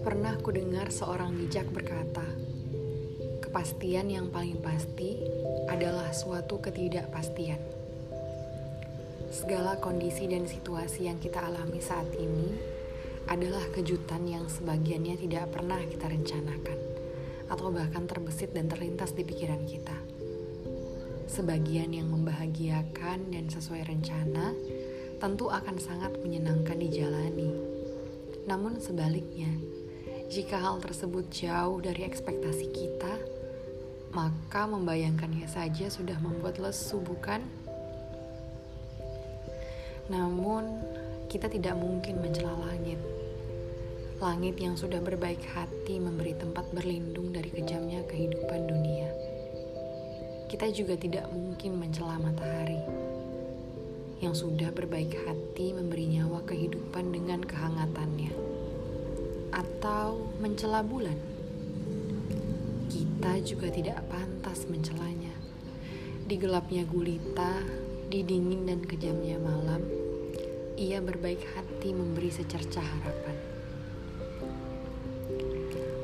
Pernah ku dengar seorang bijak berkata, kepastian yang paling pasti adalah suatu ketidakpastian. Segala kondisi dan situasi yang kita alami saat ini adalah kejutan yang sebagiannya tidak pernah kita rencanakan, atau bahkan terbesit dan terlintas di pikiran kita. Sebagian yang membahagiakan dan sesuai rencana tentu akan sangat menyenangkan dijalani. Namun sebaliknya, jika hal tersebut jauh dari ekspektasi kita, maka membayangkannya saja sudah membuat lesu, bukan? Namun, kita tidak mungkin mencela langit. Langit yang sudah berbaik hati memberi tempat berlindung dari kejamnya kehidupan dunia. Kita juga tidak mungkin mencela matahari yang sudah berbaik hati memberi nyawa kehidupan dengan kehangatannya atau mencela bulan. Kita juga tidak pantas mencelanya. Di gelapnya gulita, di dingin dan kejamnya malam, ia berbaik hati memberi secercah harapan.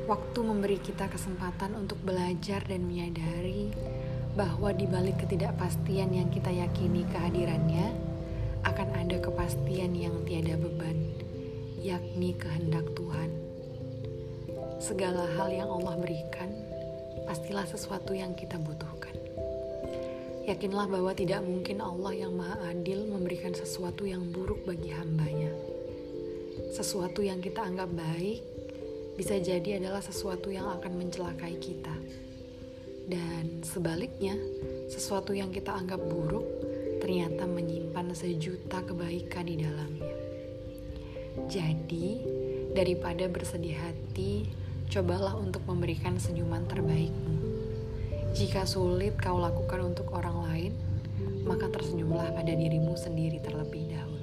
Waktu memberi kita kesempatan untuk belajar dan menyadari bahwa di balik ketidakpastian yang kita yakini kehadirannya, akan ada kepastian yang tiada beban yakni kehendak Tuhan. Segala hal yang Allah berikan pastilah sesuatu yang kita butuhkan. Yakinlah bahwa tidak mungkin Allah yang Maha Adil memberikan sesuatu yang buruk bagi hambanya. Sesuatu yang kita anggap baik bisa jadi adalah sesuatu yang akan mencelakai kita. Dan sebaliknya, sesuatu yang kita anggap buruk ternyata menyimpan sejuta kebaikan di dalamnya. Jadi, daripada bersedih hati, cobalah untuk memberikan senyuman terbaikmu. Jika sulit kau lakukan untuk orang lain, maka tersenyumlah pada dirimu sendiri terlebih dahulu.